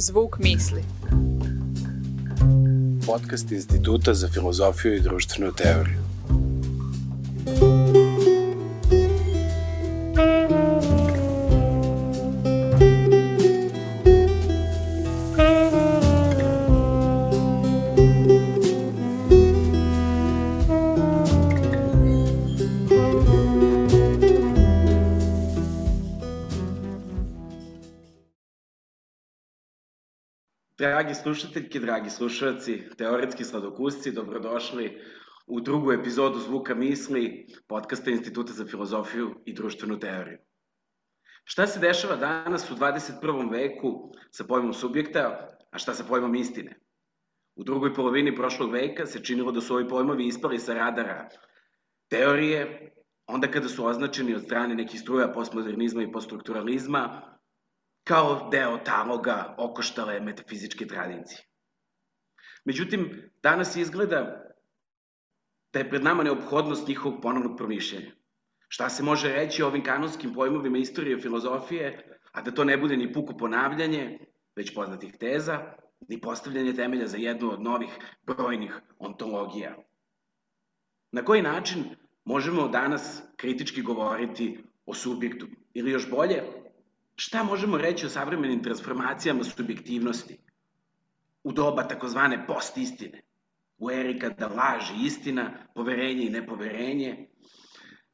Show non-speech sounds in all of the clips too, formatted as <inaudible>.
Zvuk misli. Podcast Instituta za filozofiju i društvenu teoriju. Dragi slušateljki, dragi slušalci, teoretski sladokusci, dobrodošli u drugu epizodu Zvuka misli, podcasta Instituta za filozofiju i društvenu teoriju. Šta se dešava danas u 21. veku sa pojmom subjekta, a šta sa pojmom istine? U drugoj polovini prošlog veka se činilo da su ovi pojmovi ispali sa radara teorije, onda kada su označeni od strane nekih struja postmodernizma i poststrukturalizma, kao deo taloga okoštale metafizičke tradicije. Međutim, danas izgleda da je pred nama neophodnost njihovog ponovnog promišljenja. Šta se može reći o ovim kanonskim pojmovima istorije i filozofije, a da to ne bude ni puko ponavljanje, već poznatih teza, ni postavljanje temelja za jednu od novih brojnih ontologija. Na koji način možemo danas kritički govoriti o subjektu? Ili još bolje, Šta možemo reći o savremenim transformacijama subjektivnosti u doba takozvane post-istine, u eri kada laž i istina, poverenje i nepoverenje,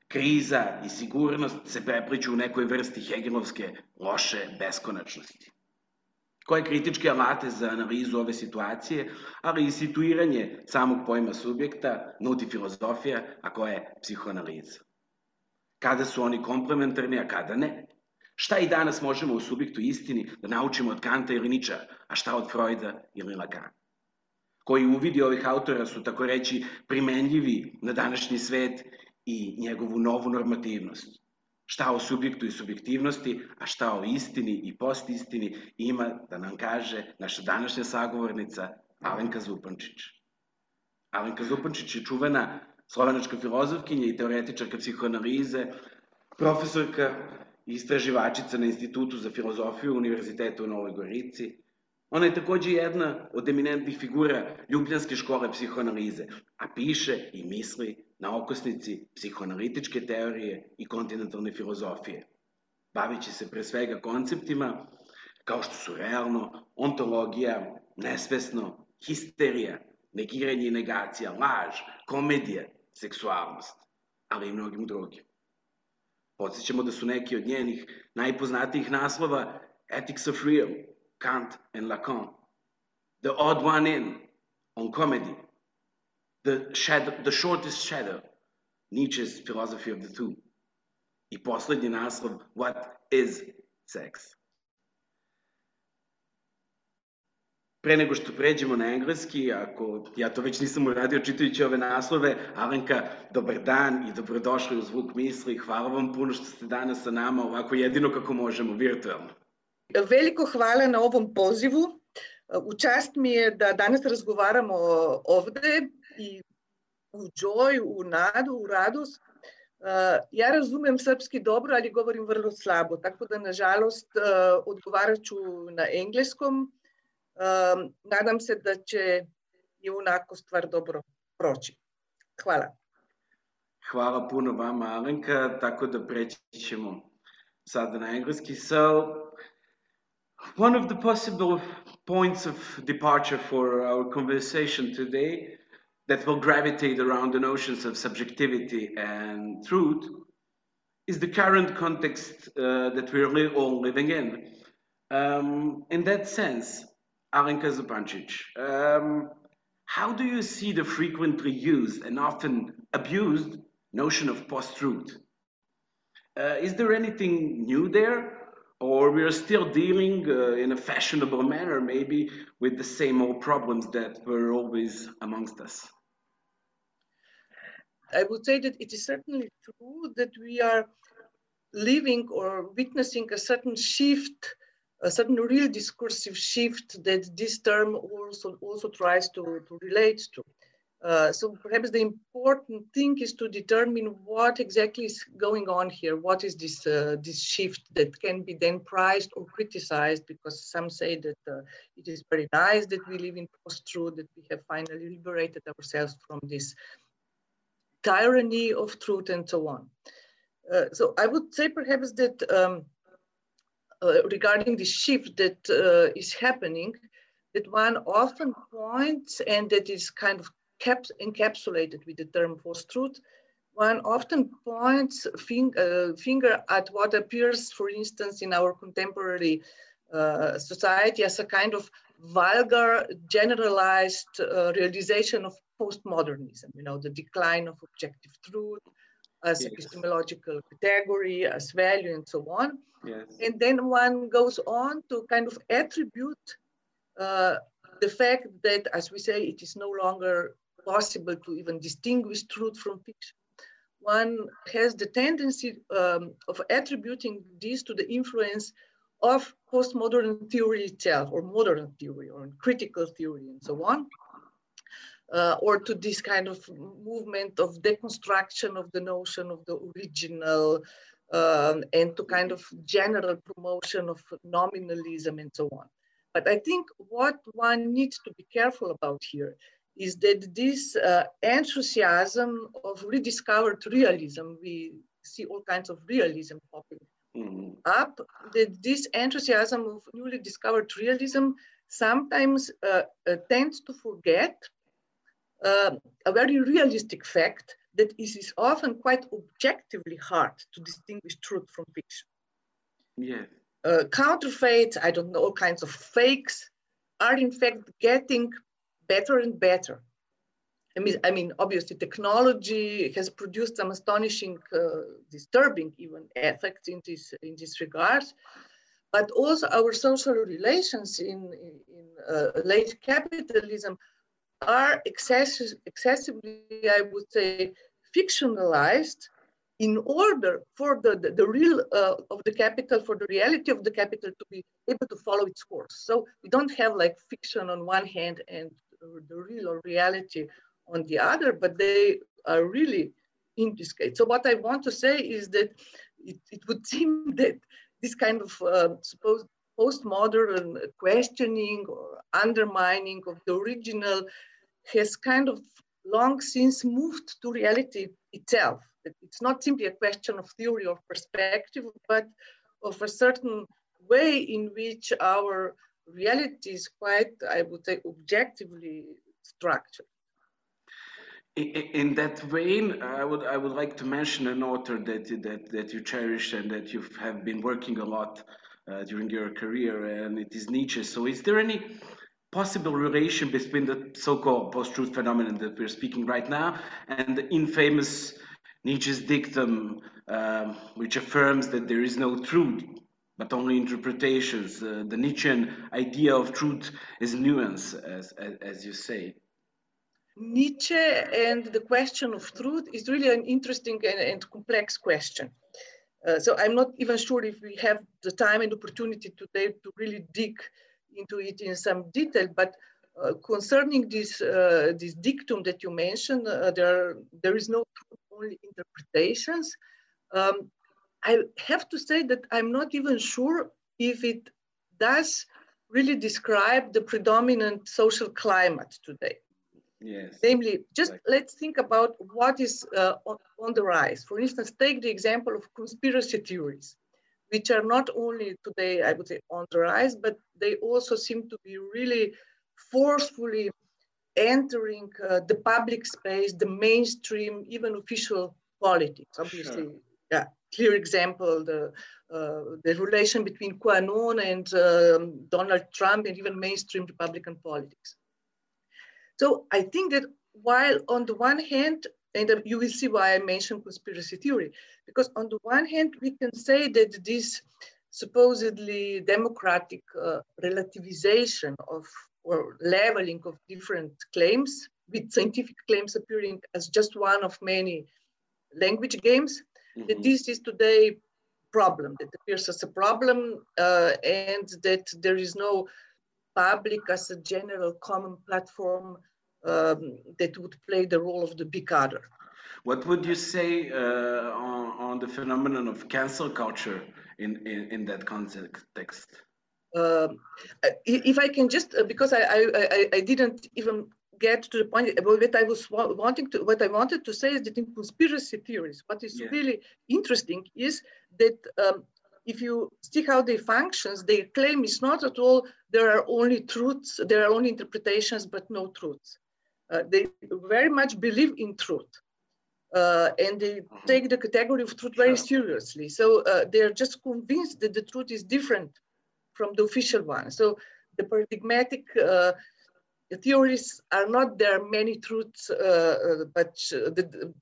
kriza i sigurnost se prepliču u nekoj vrsti hegelovske loše beskonačnosti. Koje kritičke alate za analizu ove situacije, ali i situiranje samog pojma subjekta nudi filozofija, a koja je psihoanaliza. Kada su oni komplementarni, a kada ne? Šta i danas možemo u subjektu istini da naučimo od Kanta ili Niča, a šta od Freuda ili Lacana? Koji uvidi ovih autora su, tako reći, primenljivi na današnji svet i njegovu novu normativnost. Šta o subjektu i subjektivnosti, a šta o istini i postistini ima da nam kaže naša današnja sagovornica Alenka Zupančić. Alenka Zupančić je čuvena slovenačka filozofkinja i teoretičarka psihoanalize, profesorka istraživačica na Institutu za filozofiju Univerziteta u Novoj Gorici. Ona je takođe jedna od eminentnih figura Ljubljanske škole psihoanalize, a piše i misli na okosnici psihoanalitičke teorije i kontinentalne filozofije, bavići se pre svega konceptima kao što su realno, ontologija, nesvesno, histerija, negiranje i negacija, laž, komedija, seksualnost, ali i mnogim drugim. Podsjećamo da su neki od njenih najpoznatijih naslova Ethics of Real, Kant and Lacan, The Odd One In, on Comedy, The, shadow, the Shortest Shadow, Nietzsche's Philosophy of the Two, i poslednji naslov What is Sex? Pre nego što pređemo na engleski, ako ja to već nisam uradio čitajući ove naslove, Alenka, dobar dan i dobrodošli u Zvuk misli. Hvala vam puno što ste danas sa nama ovako jedino kako možemo, virtualno. Veliko hvala na ovom pozivu. U čast mi je da danas razgovaramo ovde i u džoj, u nadu, u radost. Ja razumem srpski dobro, ali govorim vrlo slabo, tako da nažalost odgovarat ću na engleskom Um, nadam se da će i onako stvar dobro proći. Hvala. Hvala puno vama, Alenka, tako da preći ćemo sada na engleski. So, one of the possible points of departure for our conversation today that will gravitate around the notions of subjectivity and truth is the current context uh, that we're all living in. Um, in that sense, Alenka Zupancic, um, how do you see the frequently used and often abused notion of post-truth? Uh, is there anything new there? Or we are still dealing uh, in a fashionable manner, maybe with the same old problems that were always amongst us? I would say that it is certainly true that we are living or witnessing a certain shift a certain real discursive shift that this term also, also tries to, to relate to. Uh, so perhaps the important thing is to determine what exactly is going on here. What is this uh, this shift that can be then prized or criticized? Because some say that uh, it is very nice that we live in post-truth, that we have finally liberated ourselves from this tyranny of truth and so on. Uh, so I would say perhaps that um, regarding the shift that uh, is happening, that one often points and that is kind of kept encapsulated with the term post-truth, one often points fing uh, finger at what appears, for instance, in our contemporary uh, society as a kind of vulgar, generalized uh, realization of postmodernism, you know, the decline of objective truth as yes. epistemological category, as value, and so on. Yes. And then one goes on to kind of attribute uh, the fact that, as we say, it is no longer possible to even distinguish truth from fiction. One has the tendency um, of attributing this to the influence of postmodern theory itself, or modern theory, or critical theory, and so on. Uh, or to this kind of movement of deconstruction of the notion of the original um, and to kind of general promotion of nominalism and so on. But I think what one needs to be careful about here is that this uh, enthusiasm of rediscovered realism, we see all kinds of realism popping mm-hmm. up, that this enthusiasm of newly discovered realism sometimes uh, uh, tends to forget uh, a very realistic fact that it is often quite objectively hard to distinguish truth from fiction. Yeah. Uh, counterfeits, I don't know, all kinds of fakes are in fact getting better and better. I mean, I mean, obviously, technology has produced some astonishing, uh, disturbing even effects in this in this regard. But also, our social relations in in uh, late capitalism are excess, excessively, I would say, fictionalized in order for the, the, the real uh, of the capital, for the reality of the capital to be able to follow its course. So we don't have like fiction on one hand and the real or reality on the other, but they are really in this case. So what I want to say is that it, it would <laughs> seem that this kind of uh, supposed postmodern questioning or undermining of the original has kind of long since moved to reality itself. It's not simply a question of theory or perspective, but of a certain way in which our reality is quite, I would say, objectively structured. In that vein, I would I would like to mention an author that that that you cherish and that you have been working a lot uh, during your career, and it is Nietzsche. So, is there any possible relation between the so-called post-truth phenomenon that we're speaking right now and the infamous Nietzsche's dictum, um, which affirms that there is no truth, but only interpretations. Uh, the Nietzschean idea of truth is nuance, as, as, as, you say. Nietzsche and the question of truth is really an interesting and, and complex question. Uh, so I'm not even sure if we have the time and opportunity today to really dig into it in some detail, but uh, concerning this, uh, this dictum that you mentioned, uh, there, there is no only interpretations. Um, I have to say that I'm not even sure if it does really describe the predominant social climate today. Yes. Namely, just like. let's think about what is uh, on, on, the rise. For instance, take the example of conspiracy theories which are not only today, I would say, on the rise, but they also seem to be really forcefully entering uh, the public space, the mainstream, even official politics. Obviously, sure. yeah, clear example, the, uh, the relation between QAnon and um, Donald Trump and even mainstream Republican politics. So I think that while on the one hand, and you will see why I mentioned conspiracy theory, because on the one hand, we can say that this supposedly democratic uh, relativization of or leveling of different claims, with scientific claims appearing as just one of many language games, mm-hmm. that this is today problem, that appears as a problem, uh, and that there is no public as a general common platform um, that would play the role of the big other. What would you say uh, on, on, the phenomenon of cancel culture in, in, in that context? Um, if I can just, uh, because I, I, I, didn't even get to the point what I was wanting to, what I wanted to say is that in conspiracy theories, what is yeah. really interesting is that um, if you stick how they functions, their claim is not at all there are only truths, there are only interpretations, but no truths. Uh, they very much believe in truth. Uh, and they mm-hmm. take the category of truth very seriously. So uh, they're just convinced that the truth is different from the official one. So the paradigmatic uh, theories are not there are many truths, uh, uh, but the,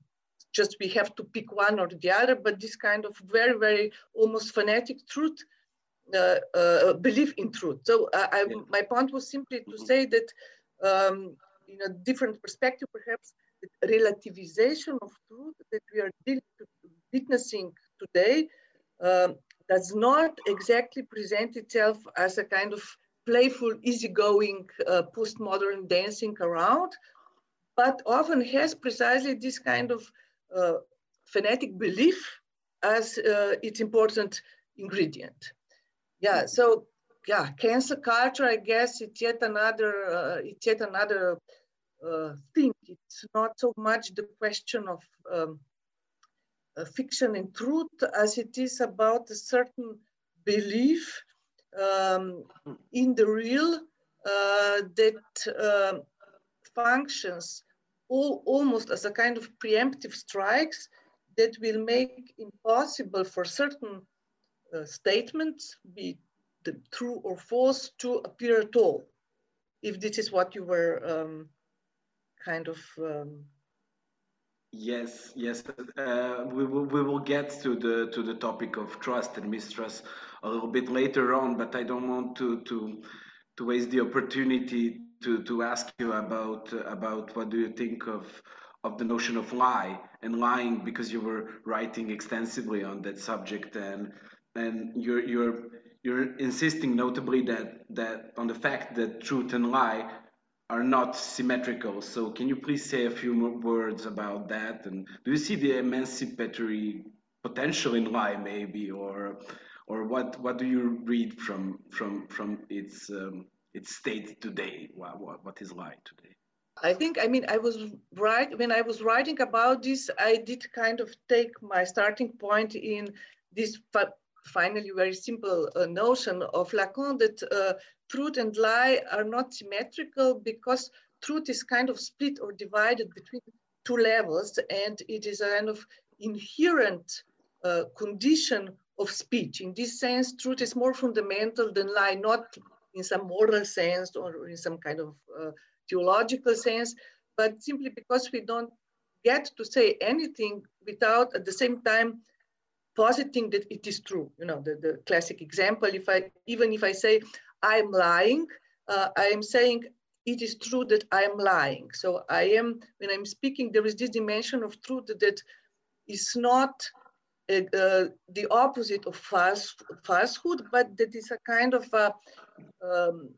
just we have to pick one or the other, but this kind of very, very almost fanatic truth, uh, uh, belief in truth. So uh, I, my point was simply to mm-hmm. say that um, in a different perspective, perhaps, the relativization of truth that we are witnessing today um, does not exactly present itself as a kind of playful, easygoing, uh, postmodern dancing around, but often has precisely this kind of uh, phonetic belief as uh, its important ingredient. Yeah, so yeah, cancel culture, I guess it's yet another, uh, it's yet another uh, thing. It's not so much the question of um, uh, fiction and truth as it is about a certain belief um, in the real uh, that functions all, almost as a kind of preemptive strikes that will make impossible for certain uh, statements, be the true or false, to appear at all. If this is what you were um, kind of. Um... yes, yes. Uh, we will we will get to the to the topic of trust and mistrust a little bit later on, but I don't want to to to waste the opportunity to, to ask you about about what do you think of of the notion of lie and lying because you were writing extensively on that subject and and you're you're you're insisting notably that that on the fact that truth and lie are not symmetrical. So can you please say a few more words about that? And do you see the emancipatory potential in lie, maybe, or or what what do you read from from from its um, its state today? What, what, what is light today? I think, I mean, I was right, when I was writing about this, I did kind of take my starting point in this finally very simple uh, notion of Lacan that uh, truth and lie are not symmetrical because truth is kind of split or divided between two levels and it is a kind of inherent uh, condition of speech. In this sense, truth is more fundamental than lie, not in some moral sense or in some kind of uh, theological sense, but simply because we don't get to say anything without at the same time positing that it is true. You know, the, the classic example, if I, even if I say I'm lying, uh, I am saying it is true that I am lying. So I am, when I'm speaking, there is this dimension of truth that is not uh, uh, the opposite of false, falsehood, but that is a kind of a um,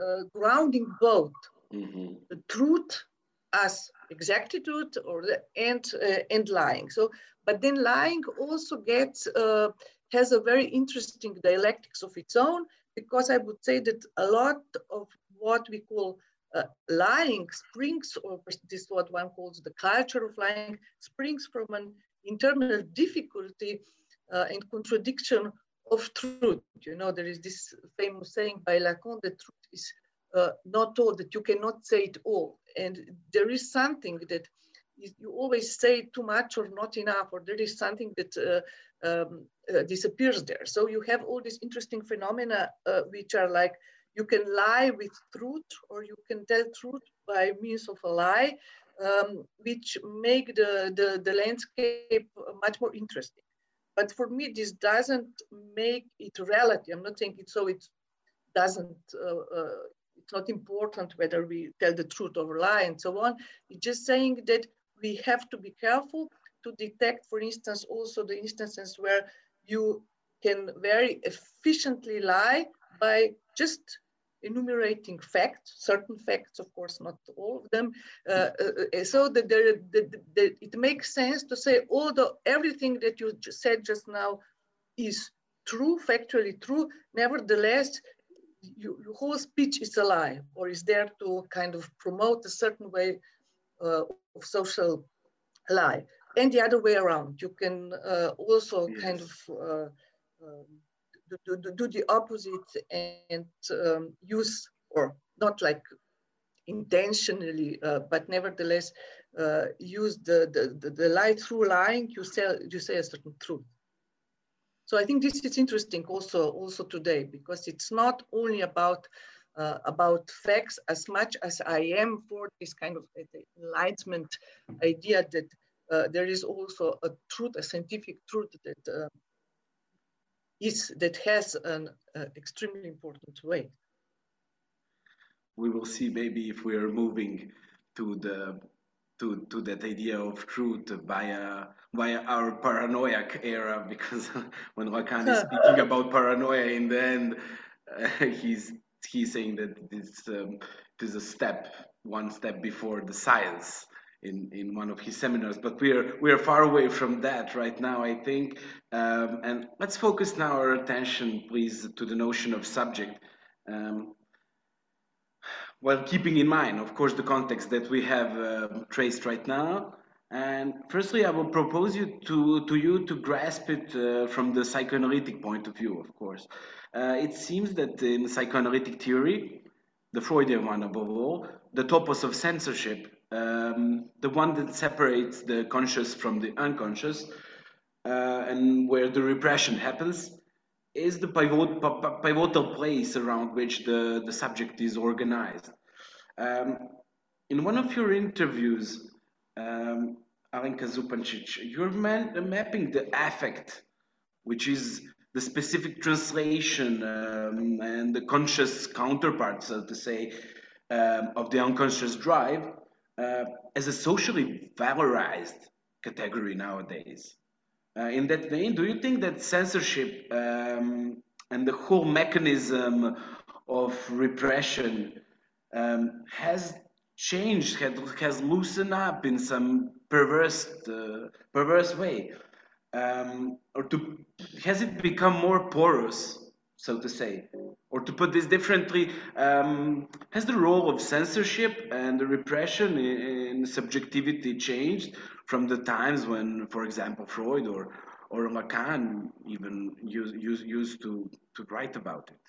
uh, grounding both mm-hmm. the truth as exactitude or the, and uh, and lying. So, but then lying also gets uh, has a very interesting dialectics of its own because I would say that a lot of what we call uh, lying springs, or this is what one calls the culture of lying, springs from an internal difficulty uh, and contradiction of truth. You know, there is this famous saying by Lacan that truth is uh, not all, that you cannot say it all. And there is something that you always say too much or not enough, or there is something that uh, um, uh, disappears there. So you have all these interesting phenomena uh, which are like you can lie with truth or you can tell truth by means of a lie, um, which make the, the, the landscape much more interesting. But for me, this doesn't make it reality. I'm not saying it so it doesn't, uh, uh, it's not important whether we tell the truth or lie and so on. It's just saying that we have to be careful to detect, for instance, also the instances where you can very efficiently lie by just enumerating facts, certain facts, of course, not all of them, uh, uh, so that there, the, the, it makes sense to say, all the everything that you just said just now is true, factually true, nevertheless, you, your whole speech is a lie or is there to kind of promote a certain way uh, of social lie. And the other way around, you can uh, also yes. kind of uh, um, do, do, do, the opposite and um, use, or not like intentionally, uh, but nevertheless, uh, use the, the, the, the lie through lying, you say, you say a certain truth. So I think this is interesting also, also today, because it's not only about uh, about facts as much as I am for this kind of enlightenment idea that uh, there is also a truth, a scientific truth that uh, is that has an uh, extremely important weight. We will see maybe if we are moving to the to, to that idea of truth via via our paranoiac era because <laughs> when Lacan is speaking <laughs> about paranoia in the end uh, he's he's saying that this um, is a step one step before the science in, in one of his seminars but we're we're far away from that right now I think um, and let's focus now our attention please to the notion of subject um, while keeping in mind, of course, the context that we have uh, traced right now. And firstly, I will propose you to, to you to grasp it uh, from the psychoanalytic point of view, of course. Uh, it seems that in psychoanalytic theory, the Freudian one above all, the topos of censorship, um, the one that separates the conscious from the unconscious, uh, and where the repression happens, is the pivot, pivotal place around which the, the subject is organized. Um, in one of your interviews, um, Alenka Zupancic, you're man, mapping the affect, which is the specific translation um, and the conscious counterpart, so to say, um, of the unconscious drive, uh, as a socially valorized category nowadays. Uh, in that vein, do you think that censorship um, and the whole mechanism of repression um, has changed, has, has loosened up in some perverse, uh, perverse way? Um, or to, has it become more porous, so to say? Or to put this differently, um, has the role of censorship and the repression in, subjectivity changed? from the times when, for example, Freud or, or Lacan even used, used, used to, to write about it.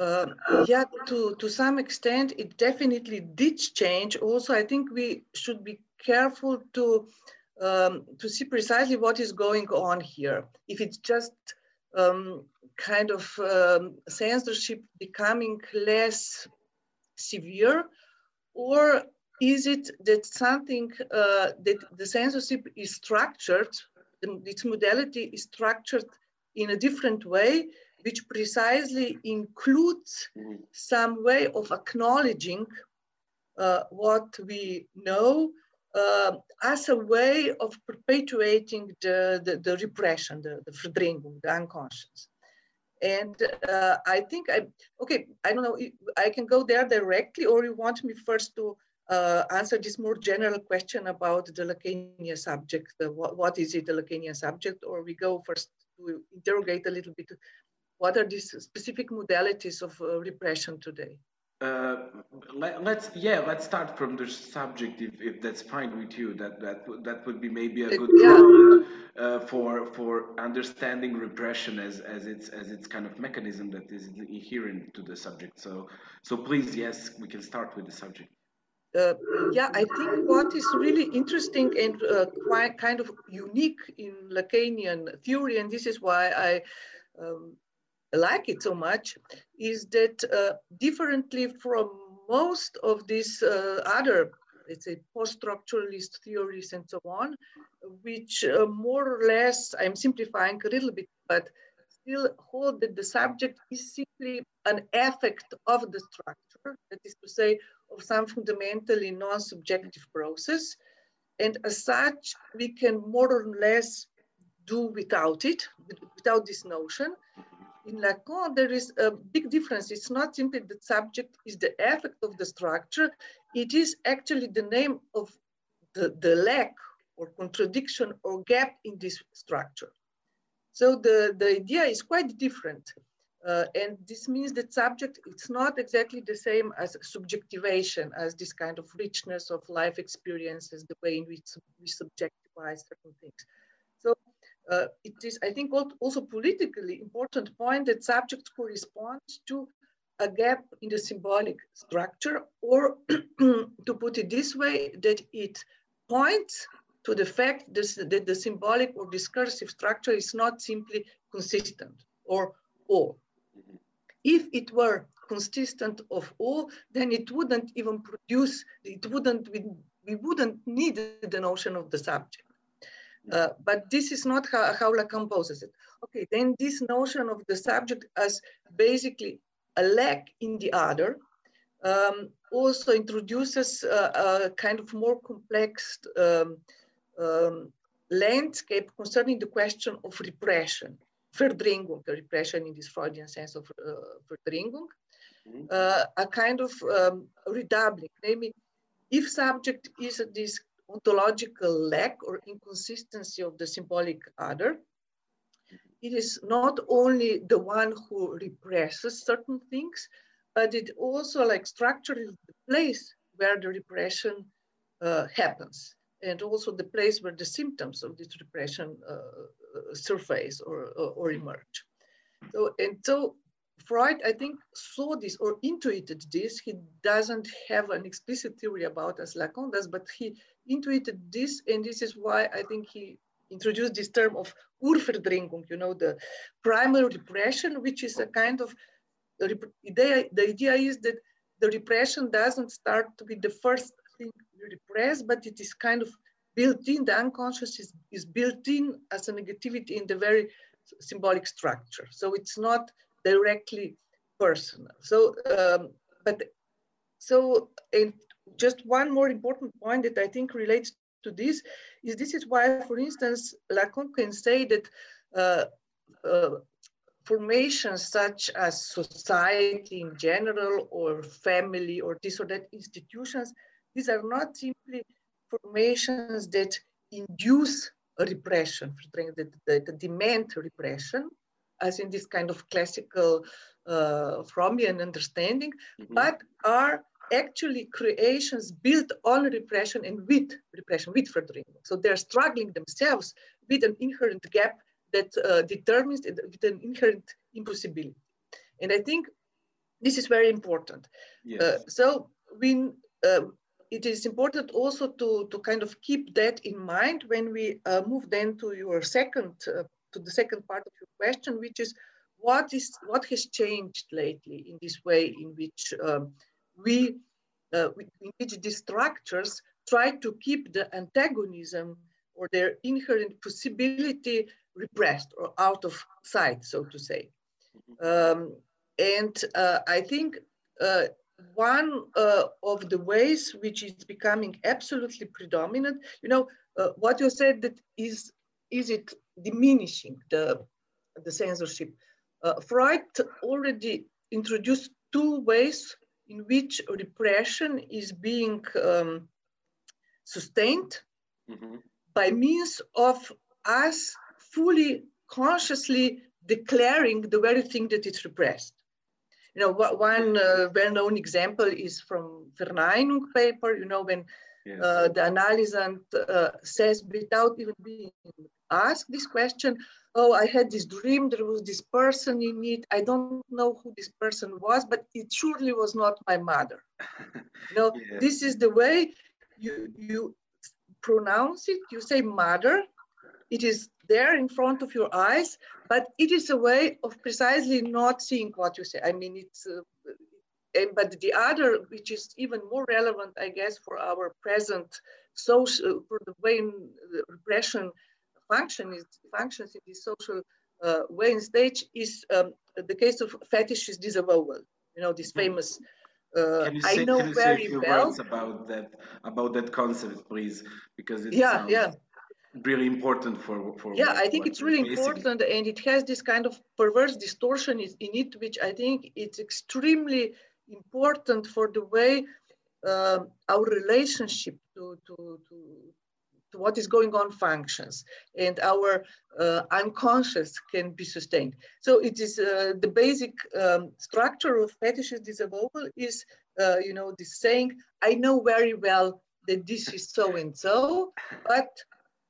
Uh, yeah, to, to some extent, it definitely did change. Also, I think we should be careful to, um, to see precisely what is going on here. If it's just um, kind of um, censorship becoming less severe, or is it that something uh, that the censorship is structured, its modality is structured in a different way, which precisely includes mm-hmm. some way of acknowledging uh, what we know uh, as a way of perpetuating the, the, the repression, the, the verdrängung, the unconscious. And uh, I think I, okay, I don't know, I can go there directly or you want me first to uh, answer this more general question about the Lacanian subject. What, what is it, the Lacanian subject? Or we go first to interrogate a little bit, what are these specific modalities of uh, repression today? Uh, let, us yeah let's start from the subject if, if that's fine with you that that that would be maybe a good yeah. ground uh, for for understanding repression as as its as its kind of mechanism that is inherent to the subject so so please yes we can start with the subject uh, yeah, I think what is really interesting and uh, quite kind of unique in Lacanian theory, and this is why I um, like it so much, is that uh, differently from most of these uh, other, let's say, post-structuralist theories and so on, which uh, more or less, I'm simplifying a little bit, but still hold that the subject is simply an effect of the structure, that is to say, of some fundamentally non-subjective process. And as such, we can more or less do without it, without this notion. In Lacan, there is a big difference. It's not simply the subject is the effect of the structure. It is actually the name of the, the lack or contradiction or gap in this structure. So the, the idea is quite different. Uh, and this means that subject, it's not exactly the same as subjectivation, as this kind of richness of life experiences, the way in which we subjectivize certain things. So uh, it is, I think, also politically important point that subject corresponds to a gap in the symbolic structure, or <clears throat> to put it this way, that it points to the fact that the symbolic or discursive structure is not simply consistent or all. If it were consistent of all, then it wouldn't even produce, it wouldn't, we, we wouldn't need the notion of the subject. Uh, but this is not how, how Lacan poses it. Okay, then this notion of the subject as basically a lack in the other um, also introduces a, a, kind of more complex um, um, landscape concerning the question of repression. Verdrängung, repression in this Freudian sense of uh, Verdrängung, mm-hmm. uh, a kind of um, redoubling, namely, if subject is this ontological lack or inconsistency of the symbolic other, it is not only the one who represses certain things, but it also like structurally the place where the repression uh, happens and also the place where the symptoms of this repression uh, uh, surface or, or, or, emerge. So, and so Freud, I think, saw this or intuited this. He doesn't have an explicit theory about as Lacan does, but he intuited this, and this is why I think he introduced this term of Urverdrängung, you know, the primary repression, which is a kind of, the idea, the idea is that the repression doesn't start to be the first thing you repress, but it is kind of built in, the unconscious is, is built in as a negativity in the very symbolic structure. So it's not directly personal. So, um, but so, and just one more important point that I think relates to this is this is why, for instance, Lacan can say that uh, uh, formations such as society in general or family or this or that institutions, these are not simply formations that induce repression, that, that demand repression, as in this kind of classical uh, Frommian understanding, mm -hmm. but are actually creations built on repression and with repression, with Verdrängung. So they're struggling themselves with an inherent gap that uh, determines with an inherent impossibility. And I think this is very important. Yes. Uh, so when uh, it is important also to, to kind of keep that in mind when we uh, move then to your second, uh, to the second part of your question, which is what is what has changed lately in this way in which um, we, uh, in which these structures try to keep the antagonism or their inherent possibility repressed or out of sight, so to say. Mm-hmm. Um, and uh, I think uh, one uh, of the ways which is becoming absolutely predominant, you know, uh, what you said that is, is it diminishing the, the censorship? Uh, Freud already introduced two ways in which repression is being um, sustained mm -hmm. by means of us fully consciously declaring the very thing that is repressed. You know, one uh, well-known example is from Verneinung paper, you know, when yes. uh, the analysand uh, says without even being asked this question, oh, I had this dream, there was this person in it. I don't know who this person was, but it surely was not my mother. <laughs> you know, yeah. this is the way you, you pronounce it. You say mother. It is there in front of your eyes, but it is a way of precisely not seeing what you say. I mean, it's, uh, and, but the other, which is even more relevant, I guess, for our present social, for the way in the repression function is, functions in this social uh, way and stage is um, the case of fetishist disavowal. You know, this mm-hmm. famous. Uh, can you say, I know can you very say a few well. words about that about that concept, please? Because it's yeah, yeah. really important for for yeah i think it's really important and it has this kind of perverse distortion in it which i think it's extremely important for the way uh, our relationship to, to, what is going on functions and our uh, unconscious can be sustained. So it is uh, the basic um, structure of fetishist disavowal is, uh, you know, this saying, I know very well that this is so and so, but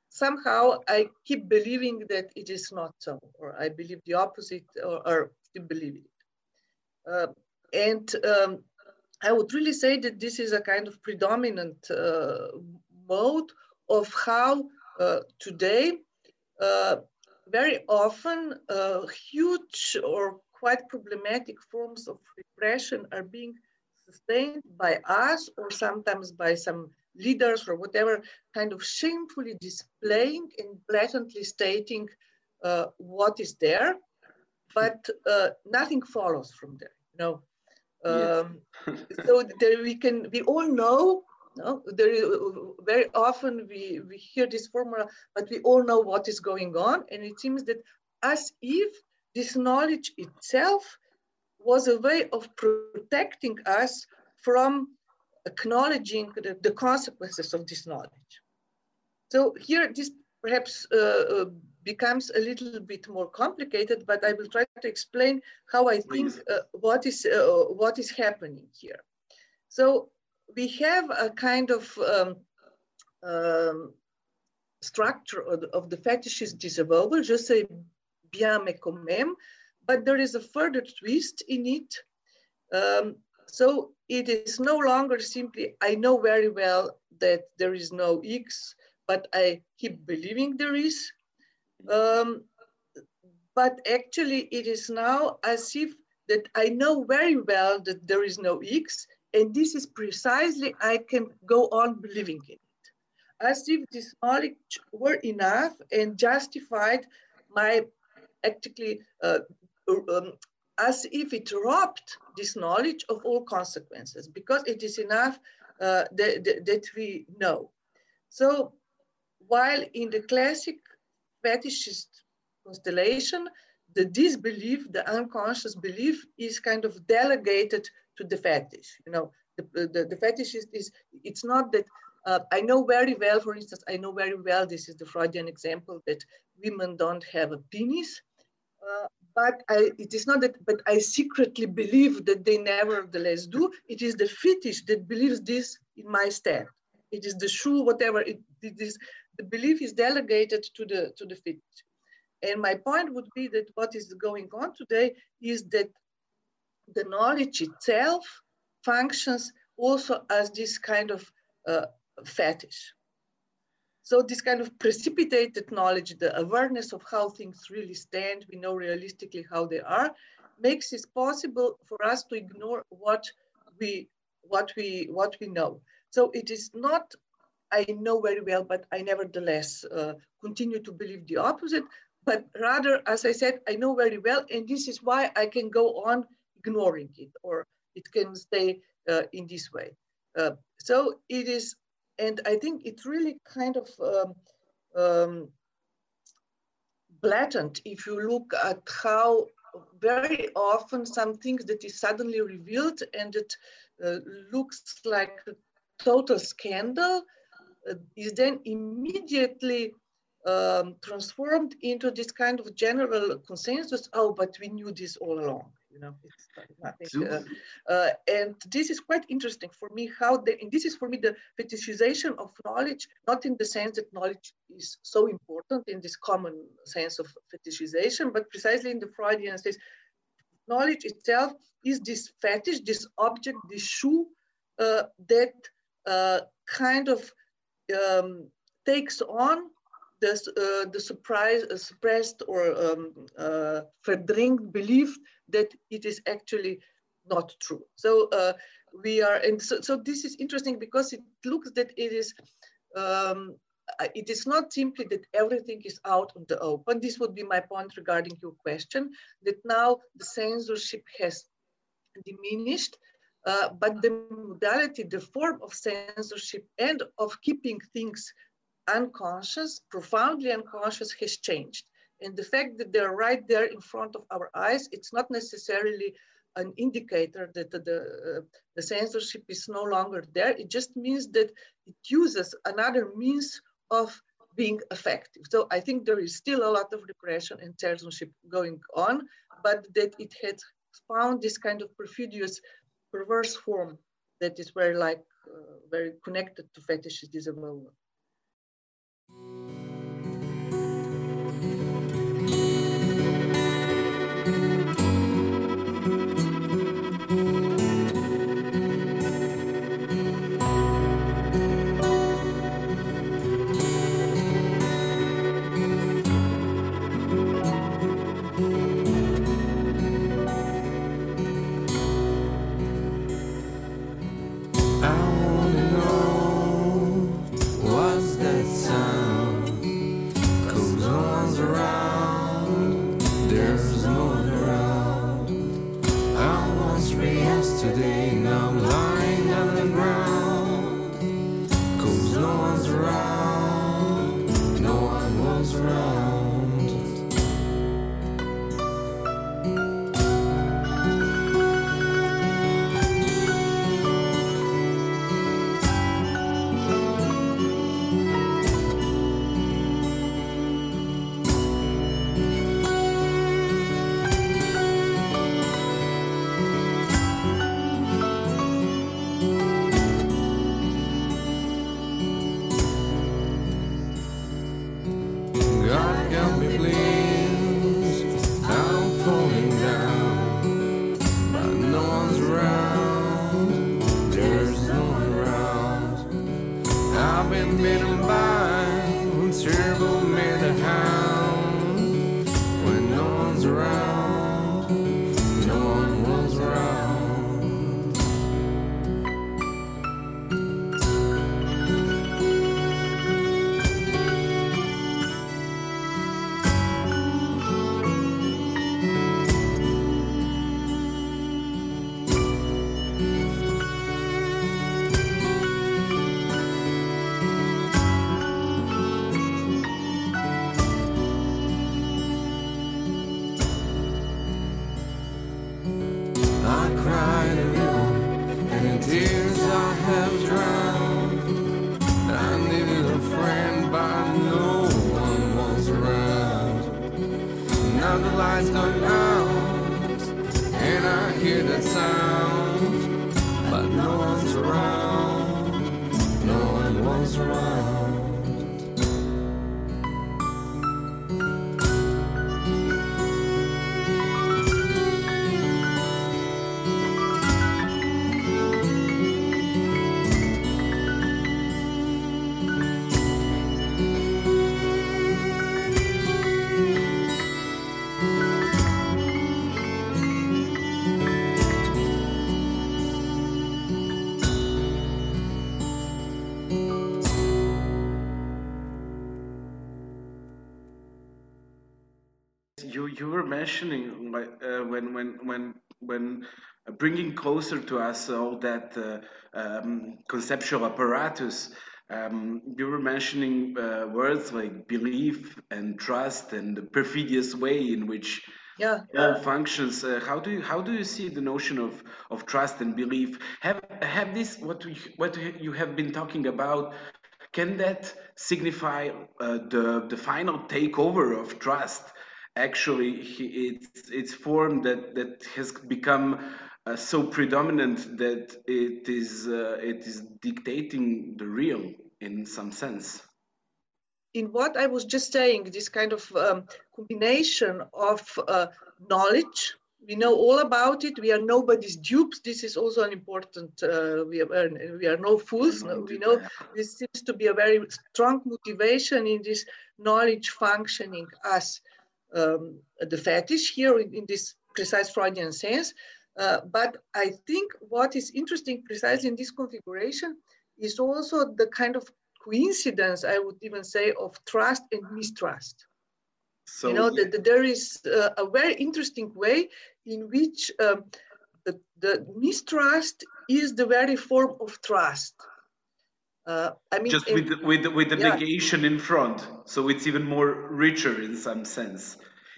somehow I keep believing that it is not so, or I believe the opposite, or, or still believe it. Uh, and um, I would really say that this is a kind of predominant uh, mode of how uh, today uh, very often uh, huge or quite problematic forms of repression are being sustained by us or sometimes by some leaders or whatever, kind of shamefully displaying and blatantly stating uh, what is there, but uh, nothing follows from there. You know, um, so there we can, we all know, no? there is, very often we, we hear this formula, but we all know what is going on. And it seems that as if this knowledge itself was a way of protecting us from acknowledging the, the consequences of this knowledge. So here, this perhaps uh, uh becomes a little bit more complicated, but I will try to explain how I think uh, what is uh, what is happening here. So we have a kind of um, um, structure of the, of the fetishist disavowal, je sais bien mais quand but there is a further twist in it. Um, so it is no longer simply, I know very well that there is no X, but I keep believing there is. Um, but actually it is now as if that I know very well that there is no X, and this is precisely I can go on believing in it. As if this knowledge were enough and justified my actually, uh, um, as if it robbed this knowledge of all consequences, because it is enough uh, that, that we know. So while in the classic fetishist constellation, the disbelief, the unconscious belief is kind of delegated to the fetish. You know, the, the, the fetishist is, it's not that, uh, I know very well, for instance, I know very well, this is the Freudian example that women don't have a penis, uh, but I, it is not that, but I secretly believe that they nevertheless do. It is the fetish that believes this in my stead. It is the shoe, whatever, it, it is the belief is delegated to the, to the fetish. And my point would be that what is going on today is that the knowledge itself functions also as this kind of uh, fetish. So this kind of precipitated knowledge, the awareness of how things really stand, we know realistically how they are, makes it possible for us to ignore what we what we what we know. So it is not I know very well, but I nevertheless uh, continue to believe the opposite. But rather, as I said, I know very well, and this is why I can go on ignoring it, or it can stay uh, in this way. Uh, so it is, and I think it's really kind of um, um, blatant if you look at how very often some things that is suddenly revealed and it uh, looks like a total scandal uh, is then immediately um, transformed into this kind of general consensus. Oh, but we knew this all along. You know, it's nothing. Uh, uh, and this is quite interesting for me. How they, and this is for me the fetishization of knowledge, not in the sense that knowledge is so important in this common sense of fetishization, but precisely in the Freudian sense, knowledge itself is this fetish, this object, this shoe uh, that uh, kind of um, takes on the, uh, the surprise, uh, suppressed or um, uh, belief that it is actually not true. So uh, we are, and so, so, this is interesting because it looks that it is, um, it is not simply that everything is out on the open. This would be my point regarding your question, that now the censorship has diminished uh, but the modality, the form of censorship and of keeping things unconscious, profoundly unconscious, has changed. And the fact that they're right there in front of our eyes, it's not necessarily an indicator that the, the, uh, the censorship is no longer there. It just means that it uses another means of being effective. So I think there is still a lot of repression and censorship going on, but that it had found this kind of perfidious, perverse form that is very like, uh, very connected to fetishism. mentioning uh, when when when when bringing closer to us all that uh, um, conceptual apparatus. Um, you were mentioning uh, words like belief and trust and the perfidious way in which yeah. all functions. Uh, how do you how do you see the notion of of trust and belief? Have have this what we, what you have been talking about? Can that signify uh, the the final takeover of trust? Actually it's it's form that that has become uh, so predominant that it is uh, it is dictating the real in some sense. In what i was just saying this kind of um, combination of uh, knowledge we know all about it we are nobody's dupes this is also an important uh, we, are, we are no fools no, we know this seems to be a very strong motivation in this knowledge functioning as um, the fetish here in, in, this precise Freudian sense. Uh, but I think what is interesting precisely in this configuration is also the kind of coincidence, I would even say, of trust and mistrust. So, you know, yeah. that, there is uh, a very interesting way in which um, the, the mistrust is the very form of trust. Uh, I mean, just with with with the yeah. negation in front, so it's even more richer in some sense.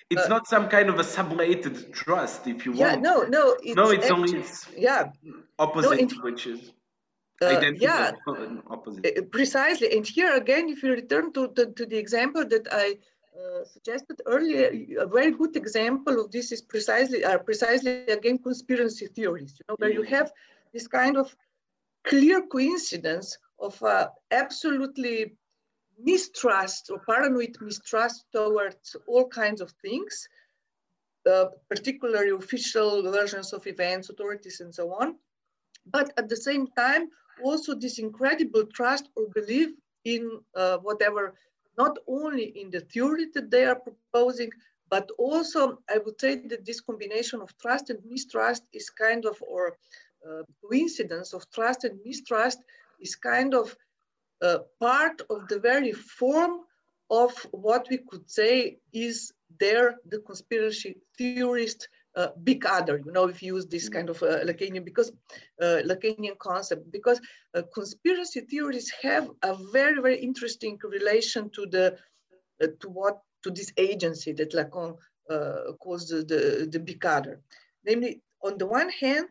It's uh, not some kind of a sublated trust, if you yeah, want. no, no, it's no, it's actually, only it's yeah opposite, no, which is uh, yeah, opposite. Uh, precisely. And here again, if you return to, to, to the example that I uh, suggested earlier, a very good example of this is precisely are precisely again conspiracy theories. You know, where you mm. have this kind of clear coincidence of uh, absolutely mistrust or paranoid mistrust towards all kinds of things, uh, particularly official versions of events, authorities, and so on. But at the same time, also this incredible trust or belief in uh, whatever, not only in the theory that they are proposing, but also I would say that this combination of trust and mistrust is kind of, or uh, coincidence of trust and mistrust is kind of uh, part of the very form of what we could say is there the conspiracy theorist uh, big other, you know, if you use this kind of uh, Lacanian, because uh, Lacanian concept, because uh, conspiracy theories have a very, very interesting relation to the, uh, to what, to this agency that Lacan uh, calls the, the, the big other. Namely, on the one hand,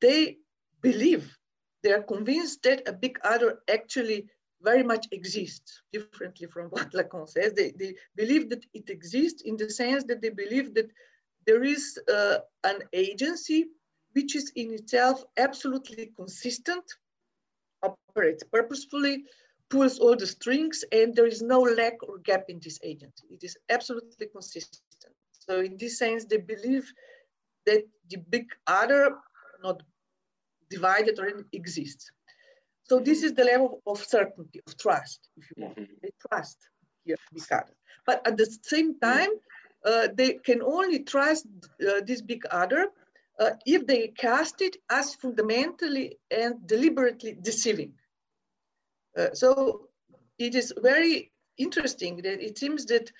they believe, they are convinced that a big other actually very much exists, differently from <laughs> what Lacan says. They, they believe that it exists in the sense that they believe that there is uh, an agency which is in itself absolutely consistent, operates purposefully, pulls all the strings, and there is no lack or gap in this agency. It is absolutely consistent. So in this sense, they believe that the big other, not divided or exists. So this is the level of certainty, of trust, if you want. Mm -hmm. They trust here, big other. But at the same time, uh, they can only trust uh, this big other uh, if they cast it as fundamentally and deliberately deceiving. Uh, so it is very interesting that it seems that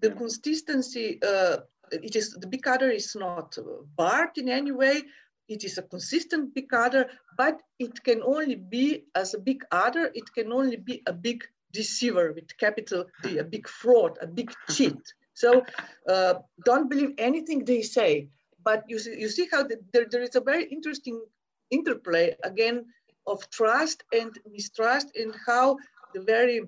the consistency, uh, it is the big other is not barred in any way. It is a consistent big other, but it can only be as a big other. It can only be a big deceiver with capital D, a big fraud, a big <laughs> cheat. So uh, don't believe anything they say. But you see, you see how the, there, there is a very interesting interplay again of trust and mistrust and how the very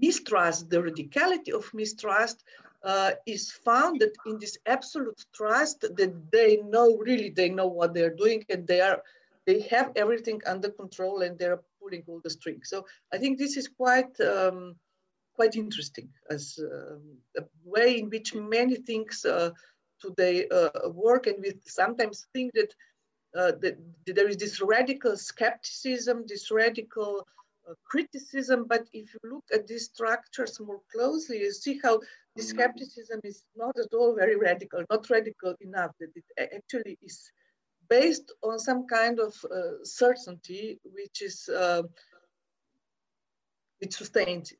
mistrust, the radicality of mistrust uh, is founded in this absolute trust that they know, really they know what they're doing and they are, they have everything under control and they're pulling all the strings. So I think this is quite, um, quite interesting as uh, a way in which many things uh, today uh, work and we sometimes think that, uh, that there is this radical skepticism, this radical criticism, but if you look at these structures more closely, you see how the mm-hmm. skepticism is not at all very radical, not radical enough, that it actually is based on some kind of uh, certainty which is which sustains it.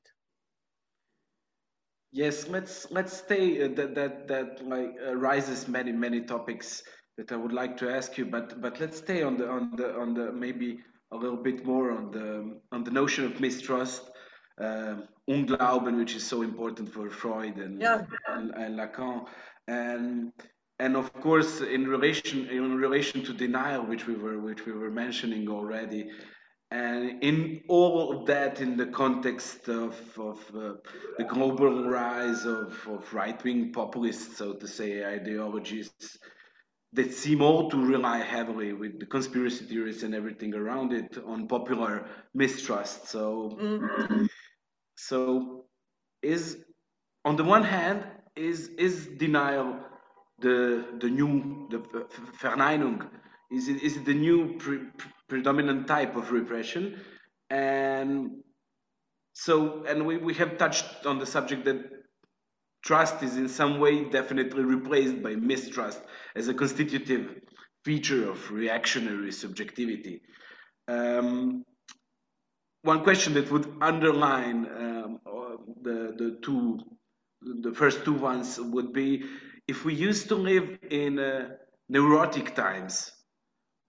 Yes, let's let's stay. Uh, that that that like uh, raises many many topics that I would like to ask you, but but let's stay on the on the on the maybe a little bit more on the on the notion of mistrust, uh, Unglauben, which is so important for Freud and yeah. and, and Lacan, and and of course in relation in relation to denial, which we were which we were mentioning already, and in all of that, in the context of, of uh, the global rise of, of right wing populists, so to say, ideologies that seem all to rely heavily with the conspiracy theories and everything around it on popular mistrust. So, mm-hmm. so is on the one hand, is is denial the the new the Verneinung? Is it is it the new pre, predominant type of repression. And so, and we, we have touched on the subject that trust is in some way definitely replaced by mistrust as a constitutive feature of reactionary subjectivity. Um, one question that would underline um, the, the two, the first two ones would be if we used to live in uh, neurotic times,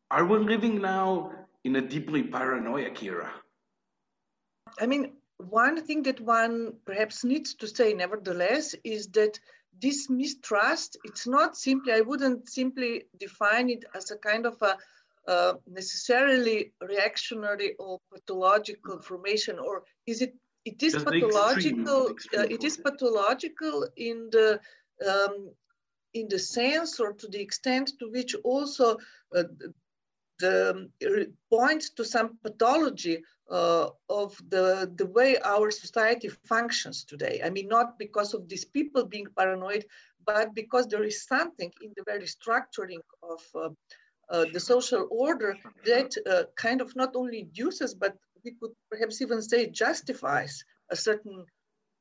are we living now in a deeply paranoid era? I mean, one thing that one perhaps needs to say, nevertheless, is that this mistrust, it's not simply, I wouldn't simply define it as a kind of a uh, necessarily reactionary or pathological formation, or is it, it is Just pathological, extreme, uh, it is pathological in the, um, in the sense or to the extent to which also uh, the um, points to some pathology uh, of the, the way our society functions today. I mean, not because of these people being paranoid, but because there is something in the very structuring of uh, uh, the social order that uh, kind of not only induces, but we could perhaps even say justifies a certain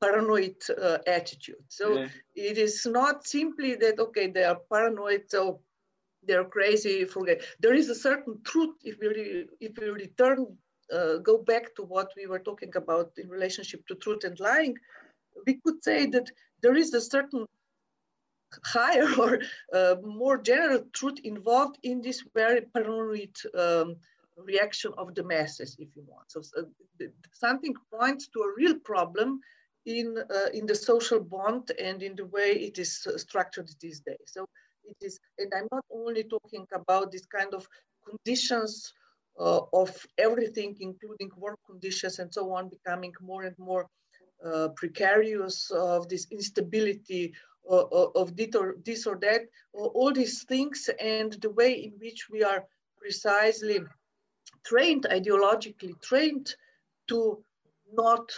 paranoid uh, attitude. So yeah. it is not simply that, okay, they are paranoid, so they're crazy, forget. There is a certain truth if we, re, if we return uh, go back to what we were talking about in relationship to truth and lying, we could say that there is a certain higher <laughs> or uh, more general truth involved in this very paranoid um, reaction of the masses, if you want. So uh, something points to a real problem in, uh, in the social bond and in the way it is uh, structured these days. So it is, and I'm not only talking about this kind of conditions uh, of everything, including work conditions and so on, becoming more and more uh, precarious, of this instability uh, of this or, this or that, all these things, and the way in which we are precisely trained, ideologically trained, to not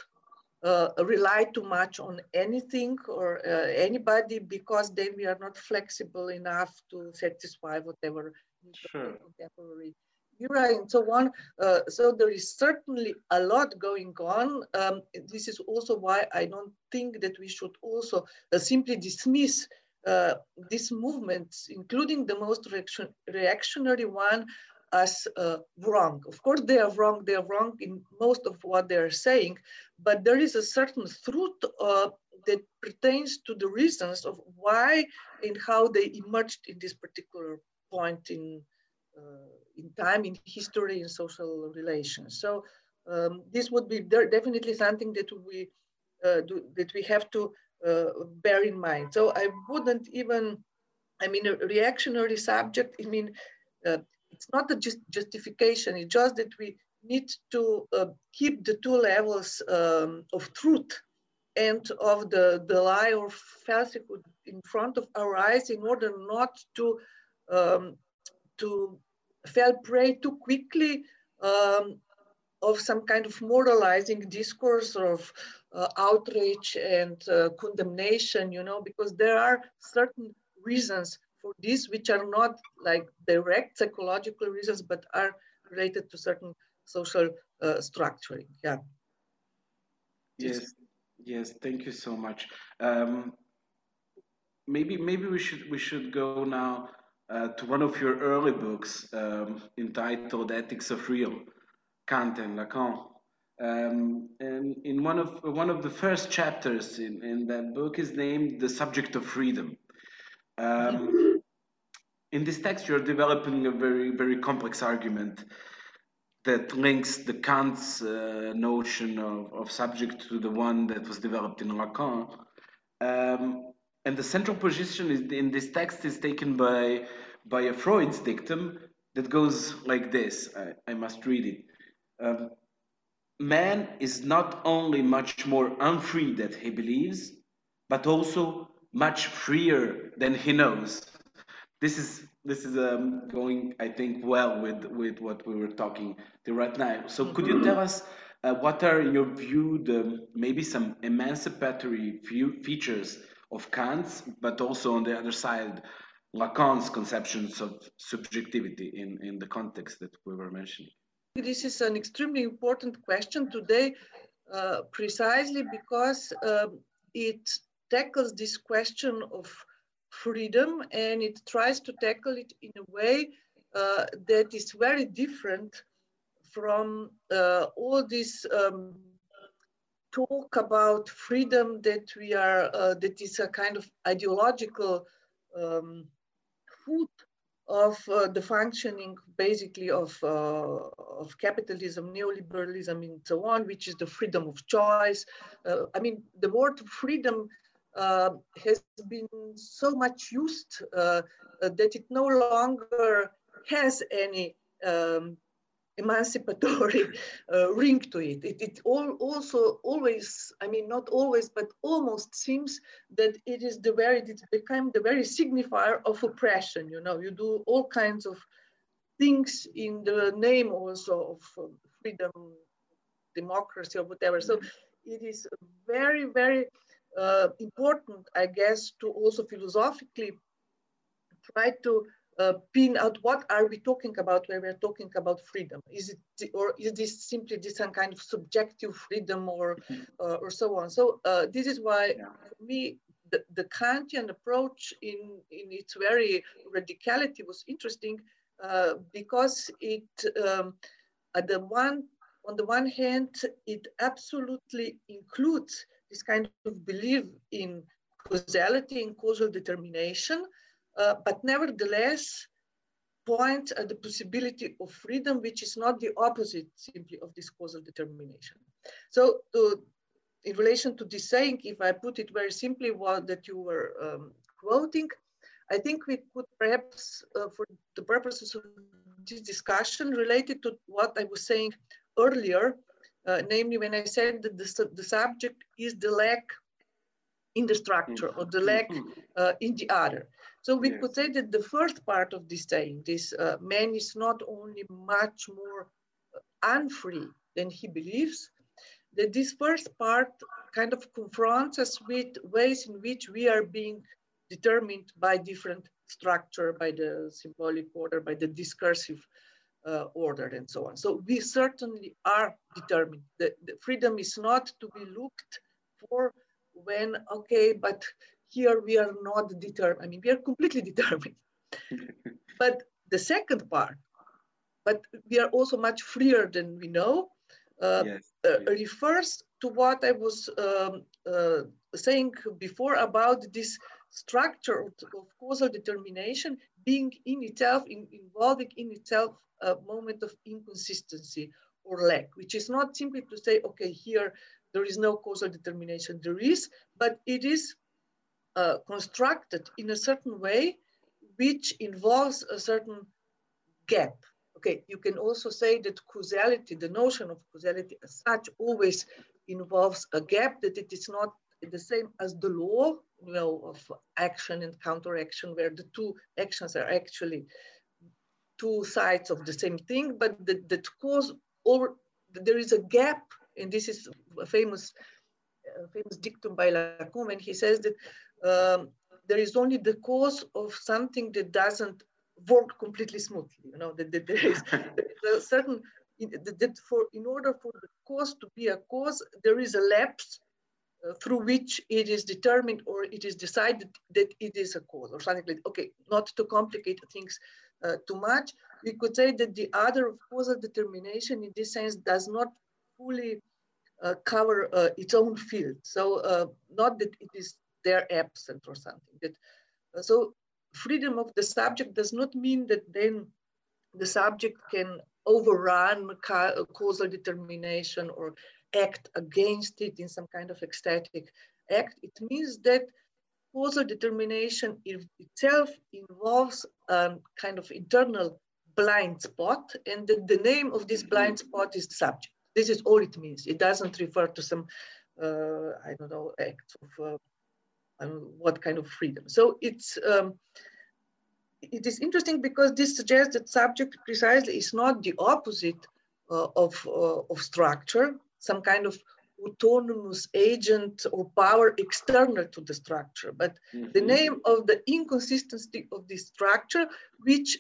uh, rely too much on anything or uh, anybody because then we are not flexible enough to satisfy whatever sure. contemporary era and so on. Uh, so there is certainly a lot going on. Um, this is also why I don't think that we should also uh, simply dismiss uh, these movements, including the most reaction, reactionary one, as uh, wrong. Of course, they are wrong. They are wrong in most of what they are saying, but there is a certain truth uh, that pertains to the reasons of why and how they emerged in this particular point in in time, in history, in social relations. So um, this would be definitely something that we uh, do, that we have to uh, bear in mind. So I wouldn't even, I mean, a reactionary subject. I mean, uh, it's not a just justification. It's just that we need to uh, keep the two levels um, of truth and of the, the lie or falsehood in front of our eyes in order not to um, to fell prey too quickly um, of some kind of moralizing discourse of uh, outrage and uh, condemnation, you know, because there are certain reasons for this which are not like direct psychological reasons, but are related to certain social uh, structuring. Yeah. Yes. Yes. Thank you so much. Um, maybe maybe we should we should go now uh, to one of your early books um, entitled Ethics of Real, Kant and Lacan. Um, and in one of one of the first chapters in, in that book is named the subject of freedom. Um, in this text, you're developing a very very complex argument that links the Kant's uh, notion of, of subject to the one that was developed in Lacan. Um, and the central position in this text is taken by by a Freud's dictum that goes like this. I, I must read it. Um, man is not only much more unfree than he believes, but also much freer than he knows. This is this is um, going, I think, well with with what we were talking to right now. So, could you tell us uh, what are, in your view, the maybe some emancipatory features of Kant's, but also on the other side, Lacan's conceptions of subjectivity in, in the context that we were mentioning? This is an extremely important question today, uh, precisely because um, it tackles this question of freedom and it tries to tackle it in a way uh, that is very different from uh, all this um, talk about freedom that we are, uh, that is a kind of ideological um, food of uh, the functioning basically of, uh, of capitalism, neoliberalism, and so on, which is the freedom of choice. Uh, I mean, the word freedom uh, has been so much used uh, that it no longer has any um, emancipatory <laughs> uh, ring to it. It, it all, also always, I mean, not always, but almost seems that it is the very, it's become the very signifier of oppression. You know, you do all kinds of things in the name also of uh, freedom, democracy, or whatever. So it is very, very uh, important, I guess, to also philosophically try to uh, pin out what are we talking about when we're talking about freedom? Is it or is this simply this some kind of subjective freedom or mm-hmm. uh, or so on? So uh, this is why yeah. for me the, the Kantian approach in in its very radicality was interesting uh, because it um, at the one on the one hand it absolutely includes this kind of belief in causality and causal determination but nevertheless point at the possibility of freedom, which is not the opposite simply of this causal determination. So to, in relation to this saying, if I put it very simply, what that you were um, quoting, I think we could perhaps, uh, for the purposes of this discussion, related to what I was saying earlier, uh, namely when I said that the, the subject is the lack in the structure or the leg mm-hmm. uh, in the other. So we yes. could say that the first part of this saying, this uh, man is not only much more uh, unfree than he believes, that this first part kind of confronts us with ways in which we are being determined by different structure, by the symbolic order, by the discursive uh, order and so on. So we certainly are determined. The, the freedom is not to be looked for when, okay, but here we are not determined. I mean, we are completely <laughs> determined. <laughs> but the second part, but we are also much freer than we know, uh, yes. uh, refers to what I was um, uh, saying before about this structure of, of, causal determination being in itself, in, involving in itself a moment of inconsistency or lack, which is not simply to say, okay, here there is no causal determination, there is, but it is uh, constructed in a certain way, which involves a certain gap. Okay, you can also say that causality, the notion of causality as such, always involves a gap, that it is not the same as the law, you know, of action and counteraction, where the two actions are actually two sides of the same thing, but that, that cause or there is a gap, and this is a famous, uh, famous dictum by Lacan and he says that um, there is only the cause of something that doesn't work completely smoothly. You know that, that there, is, <laughs> a certain that for in order for the cause to be a cause, there is a lapse uh, through which it is determined or it is decided that it is a cause or something like okay not to complicate things uh, too much we could say that the other causal determination in this sense does not fully uh, cover uh, its own field so uh, not that it is they're absent or something. That, so freedom of the subject does not mean that then the subject can overrun ca causal determination or act against it in some kind of ecstatic act. It means that causal determination itself involves a kind of internal blind spot and the, the name of this blind spot is subject. This is all it means. It doesn't refer to some, uh, I don't know, act of uh, and what kind of freedom. So it's um, it is interesting because this suggests that subject precisely is not the opposite uh, of, uh, of structure, some kind of autonomous agent or power external to the structure, but mm -hmm. the mm-hmm. name of the inconsistency of this structure, which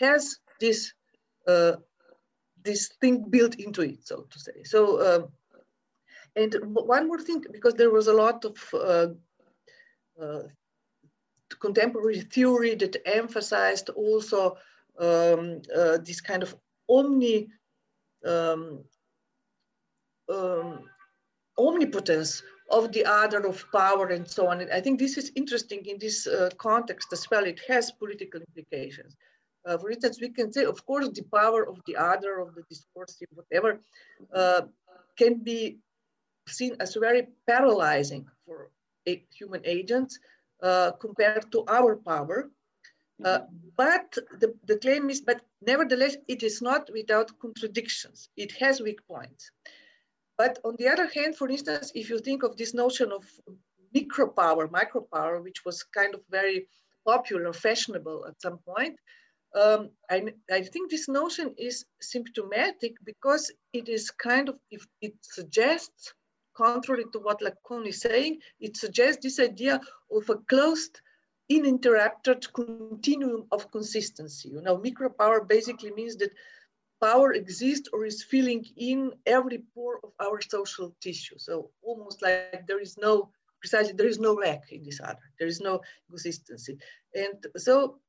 has this uh, this thing built into it, so to say. So, um, and one more thing, because there was a lot of uh, contemporary theory that emphasized also um, uh, this kind of omni um, um, omnipotence of the other, of power, and so on. And I think this is interesting in this uh, context as well. It has political implications. Uh, for instance, we can say, of course, the power of the other, of the discursive, whatever, uh, can be seen as very paralyzing for human agents uh, compared to our power. Uh, but the, the claim is, but nevertheless, it is not without contradictions. It has weak points. But on the other hand, for instance, if you think of this notion of micro power, micro power, which was kind of very popular, fashionable at some point, um, I, I, think this notion is symptomatic because it is kind of, if it suggests, contrary to what Lacan is saying, it suggests this idea of a closed, uninterrupted continuum of consistency. You know, micro power basically means that power exists or is filling in every pore of our social tissue. So almost like there is no, precisely, there is no lack in this other. There is no consistency. And so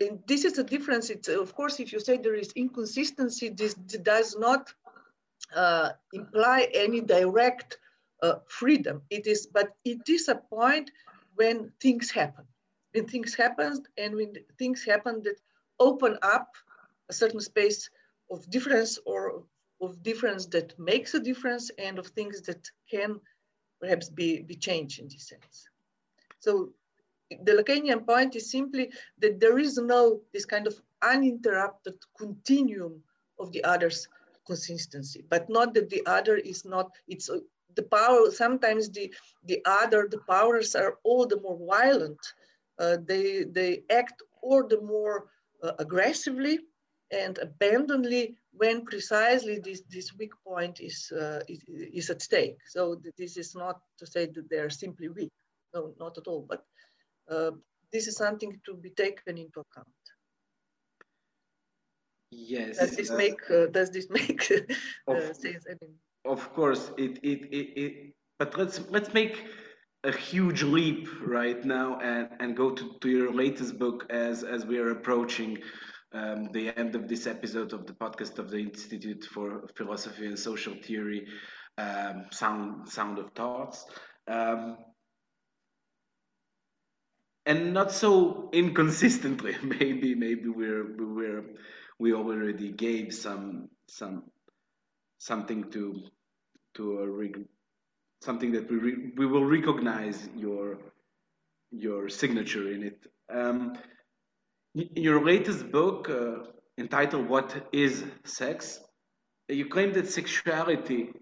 and this is the difference. It's, of course, if you say there is inconsistency, this does not uh, imply any direct uh, freedom. It is, but it is a point when things happen. When things happen and when things happen that open up a certain space of difference or of difference that makes a difference and of things that can perhaps be, be changed in this sense. So the Lacanian point is simply that there is no this kind of uninterrupted continuum of the other's consistency, but not that the other is not, it's uh, the power, sometimes the, the other, the powers are all the more violent. Uh, they, they act all the more uh, aggressively and abandonedly when precisely this, this weak point is, uh, is, is at stake. So this is not to say that they're simply weak, no, not at all, but uh, this is something to be taken into account. Yes. Does this uh, make uh, Does this <laughs> make uh, of, sense? I mean, of course, it, it it it. But let's let's make a huge leap right now and and go to, to your latest book as as we are approaching um, the end of this episode of the podcast of the Institute for Philosophy and Social Theory, um, Sound Sound of Thoughts. Um, and not so inconsistently. <laughs> maybe maybe we're we're we already gave some some something to to a something that we we will recognize your your signature in it. Um, your latest book uh, entitled "What Is Sex," you claim that sexuality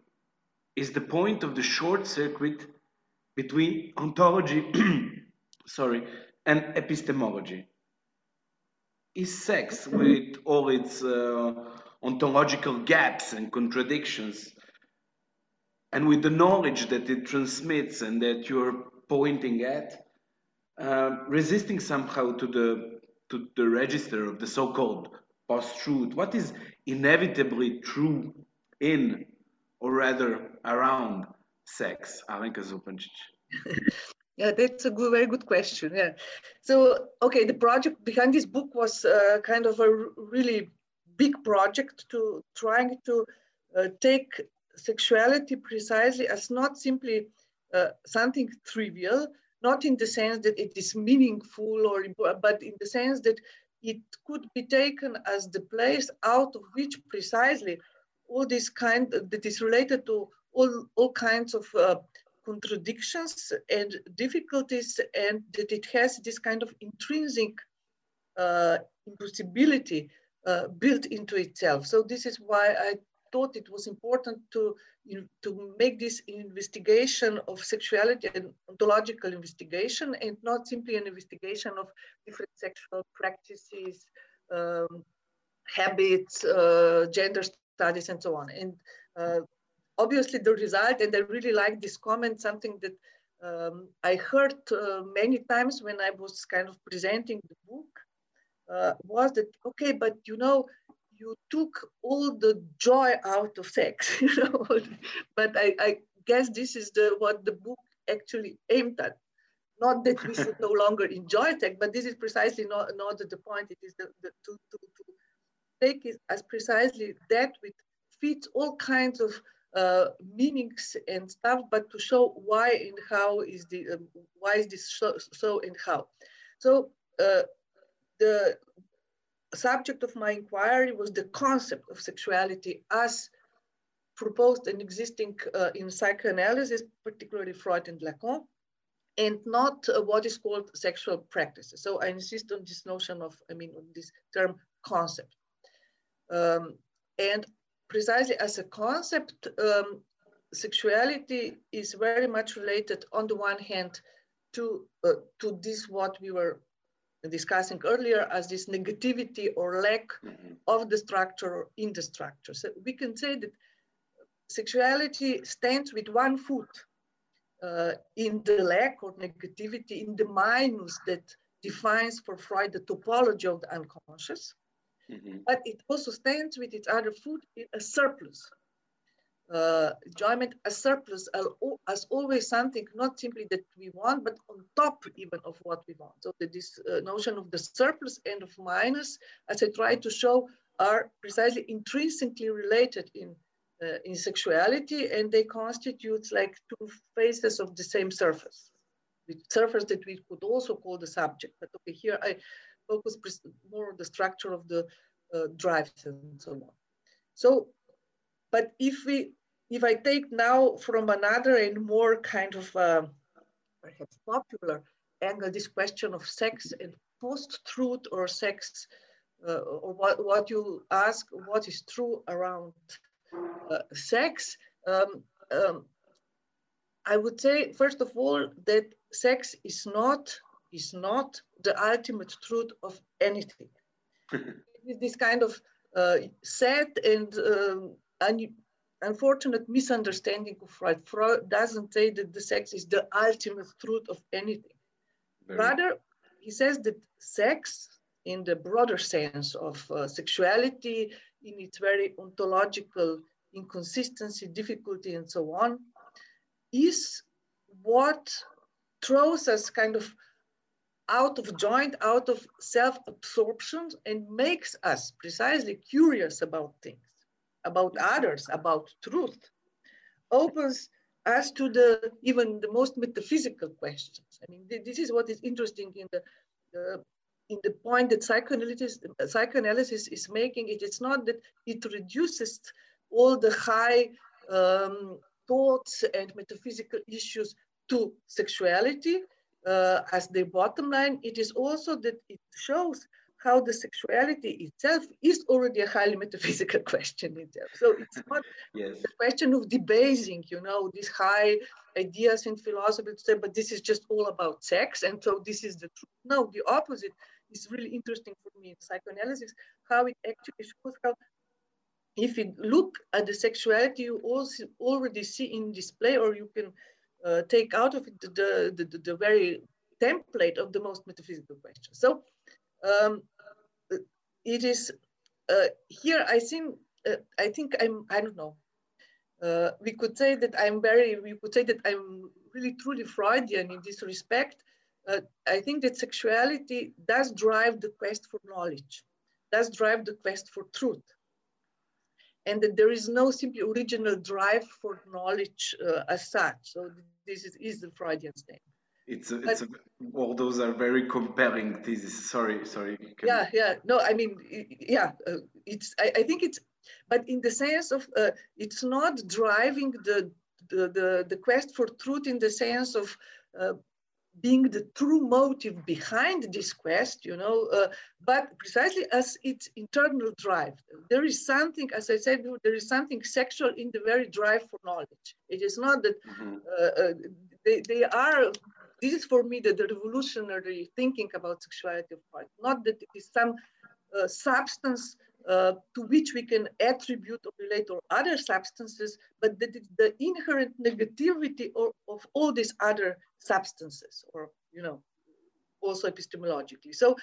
is the point of the short circuit between ontology <clears throat> sorry, and epistemology. Is sex, with all its uh, ontological gaps and contradictions, and with the knowledge that it transmits and that you're pointing at, uh, resisting somehow to the to the register of the so-called post-truth. What is inevitably true in, or rather around, sex? Alenka Zupancic. <laughs> Yeah, that's a good, very good question. Yeah. So, okay, the project behind this book was uh, kind of a really big project to trying to uh, take sexuality precisely as not simply uh, something trivial, not in the sense that it is meaningful or important, but in the sense that it could be taken as the place out of which precisely all this kind that is related to all, all kinds of uh, contradictions and difficulties and that it has this kind of intrinsic uh, impossibility uh, built into itself. So this is why I thought it was important to, you know, to make this investigation of sexuality and ontological investigation and not simply an investigation of different sexual practices, um, habits, uh, gender studies, and so on. And uh, obviously the result, and I really like this comment, something that um, I heard uh, many times when I was kind of presenting the book, uh, was that, okay, but you know, you took all the joy out of sex, <laughs> you know, but I, I guess this is the what the book actually aimed at. Not that we should no longer enjoy sex, but this is precisely not, not the point. It is the, the to, to, to take it as precisely that which fits all kinds of uh, meanings and stuff, but to show why and how is the um, why is this so, so and how. So uh, the subject of my inquiry was the concept of sexuality as proposed and existing uh, in psychoanalysis, particularly Freud and Lacan, and not uh, what is called sexual practices. So I insist on this notion of, I mean, on this term concept. Um, and precisely as a concept, um, sexuality is very much related on the one hand to, uh, to this what we were discussing earlier as this negativity or lack mm-hmm. of the structure in the structure. So we can say that sexuality stands with one foot uh, in the lack or negativity, in the minus that defines for Freud the topology of the unconscious. Mm-hmm. But it also stands with its other food in a surplus. Uh, enjoyment, a surplus as always something not simply that we want, but on top even of what we want. So this uh, notion of the surplus and of minus, as I try to show, are precisely intrinsically related in uh, in sexuality and they constitute like two faces of the same surface, the surface that we could also call the subject. But okay, here I focus more on the structure of the uh, drives and so on. So, but if we, if I take now from another and more kind of uh, perhaps popular angle, this question of sex and post-truth or sex, uh, or what, what you ask, what is true around uh, sex, um, um, I would say, first of all, that sex is not, is not the ultimate truth of anything. <laughs> this kind of uh, sad and um, un unfortunate misunderstanding of Freud. Freud doesn't say that the sex is the ultimate truth of anything. Very Rather, he says that sex, in the broader sense of uh, sexuality, in its very ontological inconsistency, difficulty, and so on, is what throws us kind of out of joint, out of self-absorption, and makes us precisely curious about things, about others, about truth, opens us to the even the most metaphysical questions. I mean, this is what is interesting in the, in the point that psychoanalysis, psychoanalysis is making it. It's not that it reduces all the high um, thoughts and metaphysical issues to sexuality uh, as the bottom line. It is also that it shows how the sexuality itself is already a highly metaphysical <laughs> question itself. So it's not <laughs> yes. the question of debasing, you know, these high ideas in philosophy to say, but this is just all about sex, and so this is the truth. No, the opposite is really interesting for me in psychoanalysis, how it actually shows how if you look at the sexuality, you also already see in display, or you can uh, take out of it the, the, the, the, very template of the most metaphysical question. So um, it is uh, here. I think uh, I think I'm. I don't know. Uh, we could say that I'm very. We could say that I'm really truly Freudian in this respect. Uh, I think that sexuality does drive the quest for knowledge, does drive the quest for truth and that there is no simply original drive for knowledge uh, as such. So this is, is the Freudian thing. It's, a, it's a, all those are very compelling theses. Sorry, sorry. Can yeah, yeah. No, I mean, yeah. Uh, it's. I, I, think it's, but in the sense of, uh, it's not driving the, the the the quest for truth in the sense of uh, being the true motive behind this quest, you know, uh, but precisely as its internal drive. There is something, as I said, there is something sexual in the very drive for knowledge. It is not that mm-hmm. uh, uh, they, they are, this is for me the, the revolutionary thinking about sexuality of Freud, not that it is some uh, substance uh, to which we can attribute or relate or other substances, but that the inherent negativity of, of all these other substances, or you know, also epistemologically. So,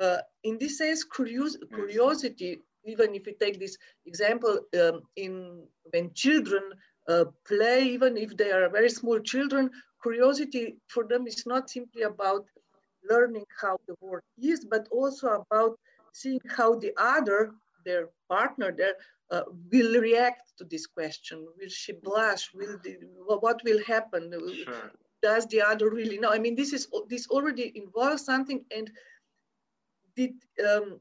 uh, in this sense, curios curiosity, even if we take this example um, in when children uh, play, even if they are very small children, curiosity for them is not simply about learning how the world is, but also about seeing how the other their partner, their uh, will react to this question? Will she blush? Will the, what will happen? Sure. Does the other really know? I mean, this is this already involves something, and did um,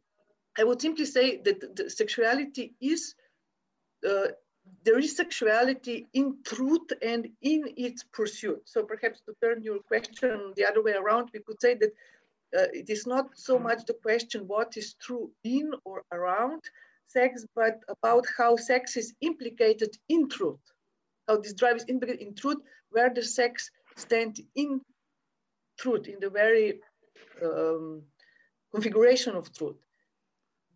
I would simply say that the sexuality is uh, there is sexuality in truth and in its pursuit. So perhaps to turn your question the other way around, we could say that uh, it is not so much the question what is true in or around sex, but about how sex is implicated in truth. How this drive is implicated in truth, where the sex stand in truth, in the very um, configuration of truth.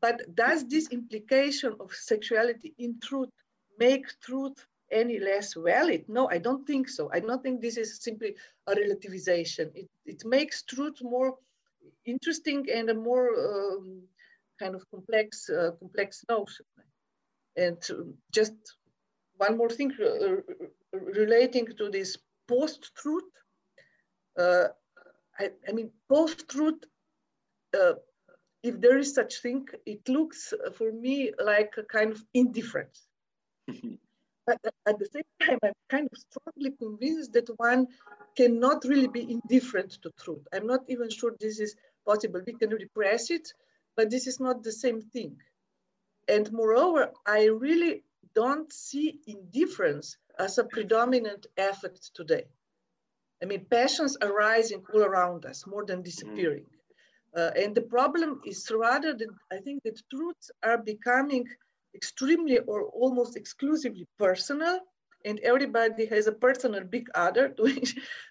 But does this implication of sexuality in truth make truth any less valid? No, I don't think so. I don't think this is simply a relativization. It, it makes truth more interesting and a more um, kind of complex, uh, complex notion. And just one more thing uh, relating to this post-truth. Uh, I, I, mean, post-truth, uh, if there is such thing, it looks uh, for me like a kind of indifference. <laughs> but at the same time, I'm kind of strongly convinced that one cannot really be indifferent to truth. I'm not even sure this is possible. We can repress it, but this is not the same thing. And moreover, I really don't see indifference as a predominant affect today. I mean, passions are rising all around us more than disappearing. Uh, and the problem is rather that I think that truths are becoming extremely or almost exclusively personal and everybody has a personal big other <laughs> to,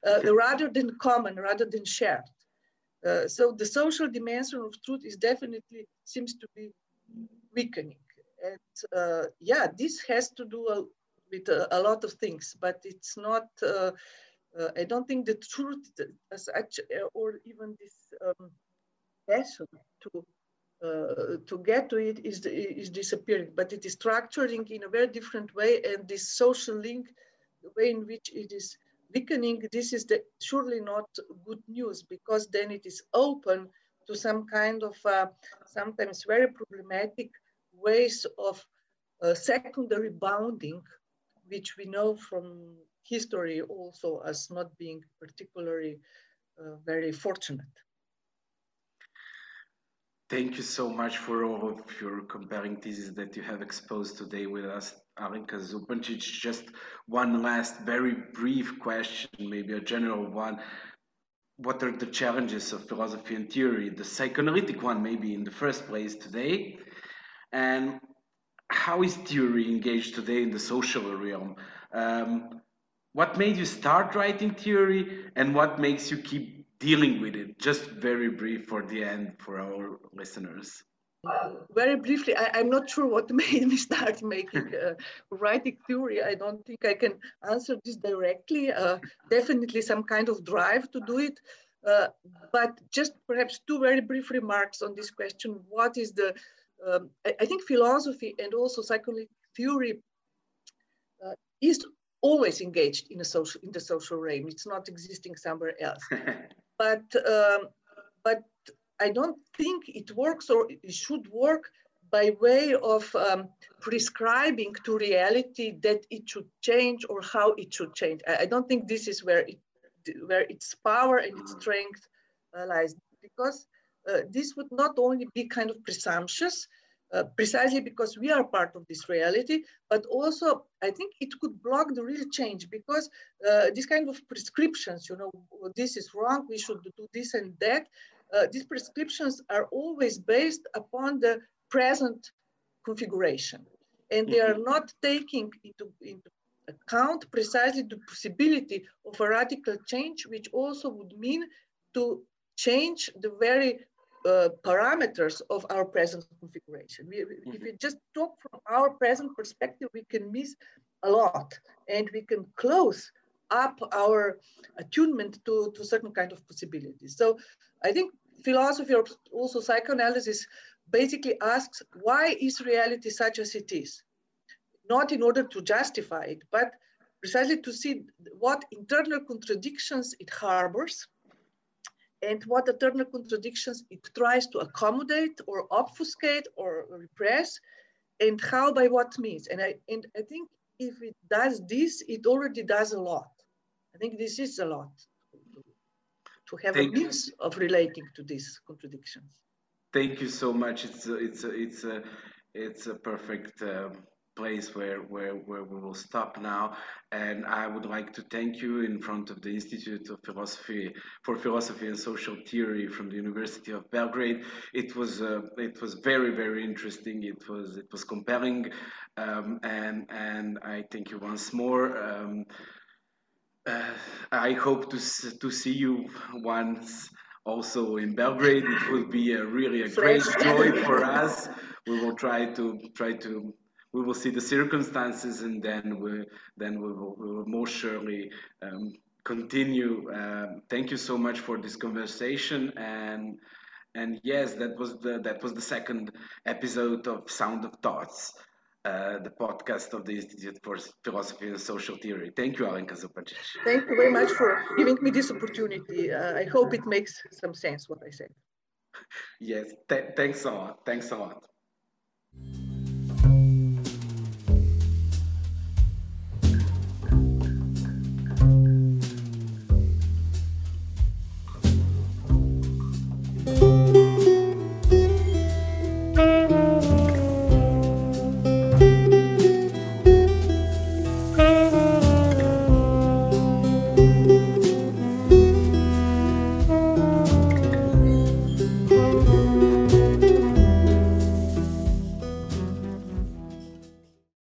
uh, rather than common, rather than shared. Uh, so the social dimension of truth is definitely seems to be weakening. And uh, yeah, this has to do a, with a, a, lot of things, but it's not, uh, uh, I don't think the truth as such, or even this um, passion to uh, to get to it is, is disappearing, but it is structuring in a very different way. And this social link, the way in which it is weakening, this is the, surely not good news because then it is open to some kind of uh, sometimes very problematic ways of uh, secondary bounding, which we know from history also as not being particularly uh, very fortunate. Thank you so much for all of your compelling theses that you have exposed today with us, Alenka Zupancic. Just one last very brief question, maybe a general one. What are the challenges of philosophy and theory? The psychoanalytic one, maybe in the first place today. And how is theory engaged today in the social realm? Um, what made you start writing theory and what makes you keep dealing with it? Just very brief for the end for our listeners. Very briefly, I, am not sure what <laughs> made me start making uh, writing theory. I don't think I can answer this directly. Uh, definitely some kind of drive to do it. Uh, but just perhaps two very brief remarks on this question. What is the, um, I, I, think philosophy and also psychological theory uh, is always engaged in a social in the social realm. It's not existing somewhere else. <laughs> but um, but I don't think it works or it should work by way of um, prescribing to reality that it should change or how it should change. I, I don't think this is where it where its power and its strength uh, lies because uh, this would not only be kind of presumptuous, uh, precisely because we are part of this reality, but also I think it could block the real change because uh, these kind of prescriptions, you know, this is wrong, we should do this and that, uh, these prescriptions are always based upon the present configuration. And they are mm-hmm. not taking into, into account precisely the possibility of a radical change, which also would mean to change the very uh, parameters of our present configuration. We, mm-hmm. If we just talk from our present perspective, we can miss a lot and we can close up our attunement to, to certain kind of possibilities. So I think philosophy or also psychoanalysis basically asks why is reality such as it is? Not in order to justify it, but precisely to see what internal contradictions it harbors and what internal contradictions it tries to accommodate or obfuscate or repress, and how by what means. And I, and I think if it does this, it already does a lot. I think this is a lot to have Thank a means you. of relating to these contradictions. Thank you so much. It's a, it's a, it's a, it's a perfect um, place where, where, where we will stop now. And I would like to thank you in front of the Institute of Philosophy for Philosophy and Social Theory from the University of Belgrade. It was uh, it was very very interesting. It was it was compelling, um, and and I thank you once more. Um, uh, I hope to to see you once also in Belgrade. It would be a really a great joy for us. We will try to try to we will see the circumstances and then we then we will, we will most surely um, continue. Uh, thank you so much for this conversation and and yes, that was the that was the second episode of Sound of Thoughts. Uh, the podcast of the Institute for Philosophy and Social Theory. Thank you, Alenka Zupancic. Thank you very much for giving me this opportunity. Uh, I hope it makes some sense what I said. yes, th thanks a lot. Thanks a lot.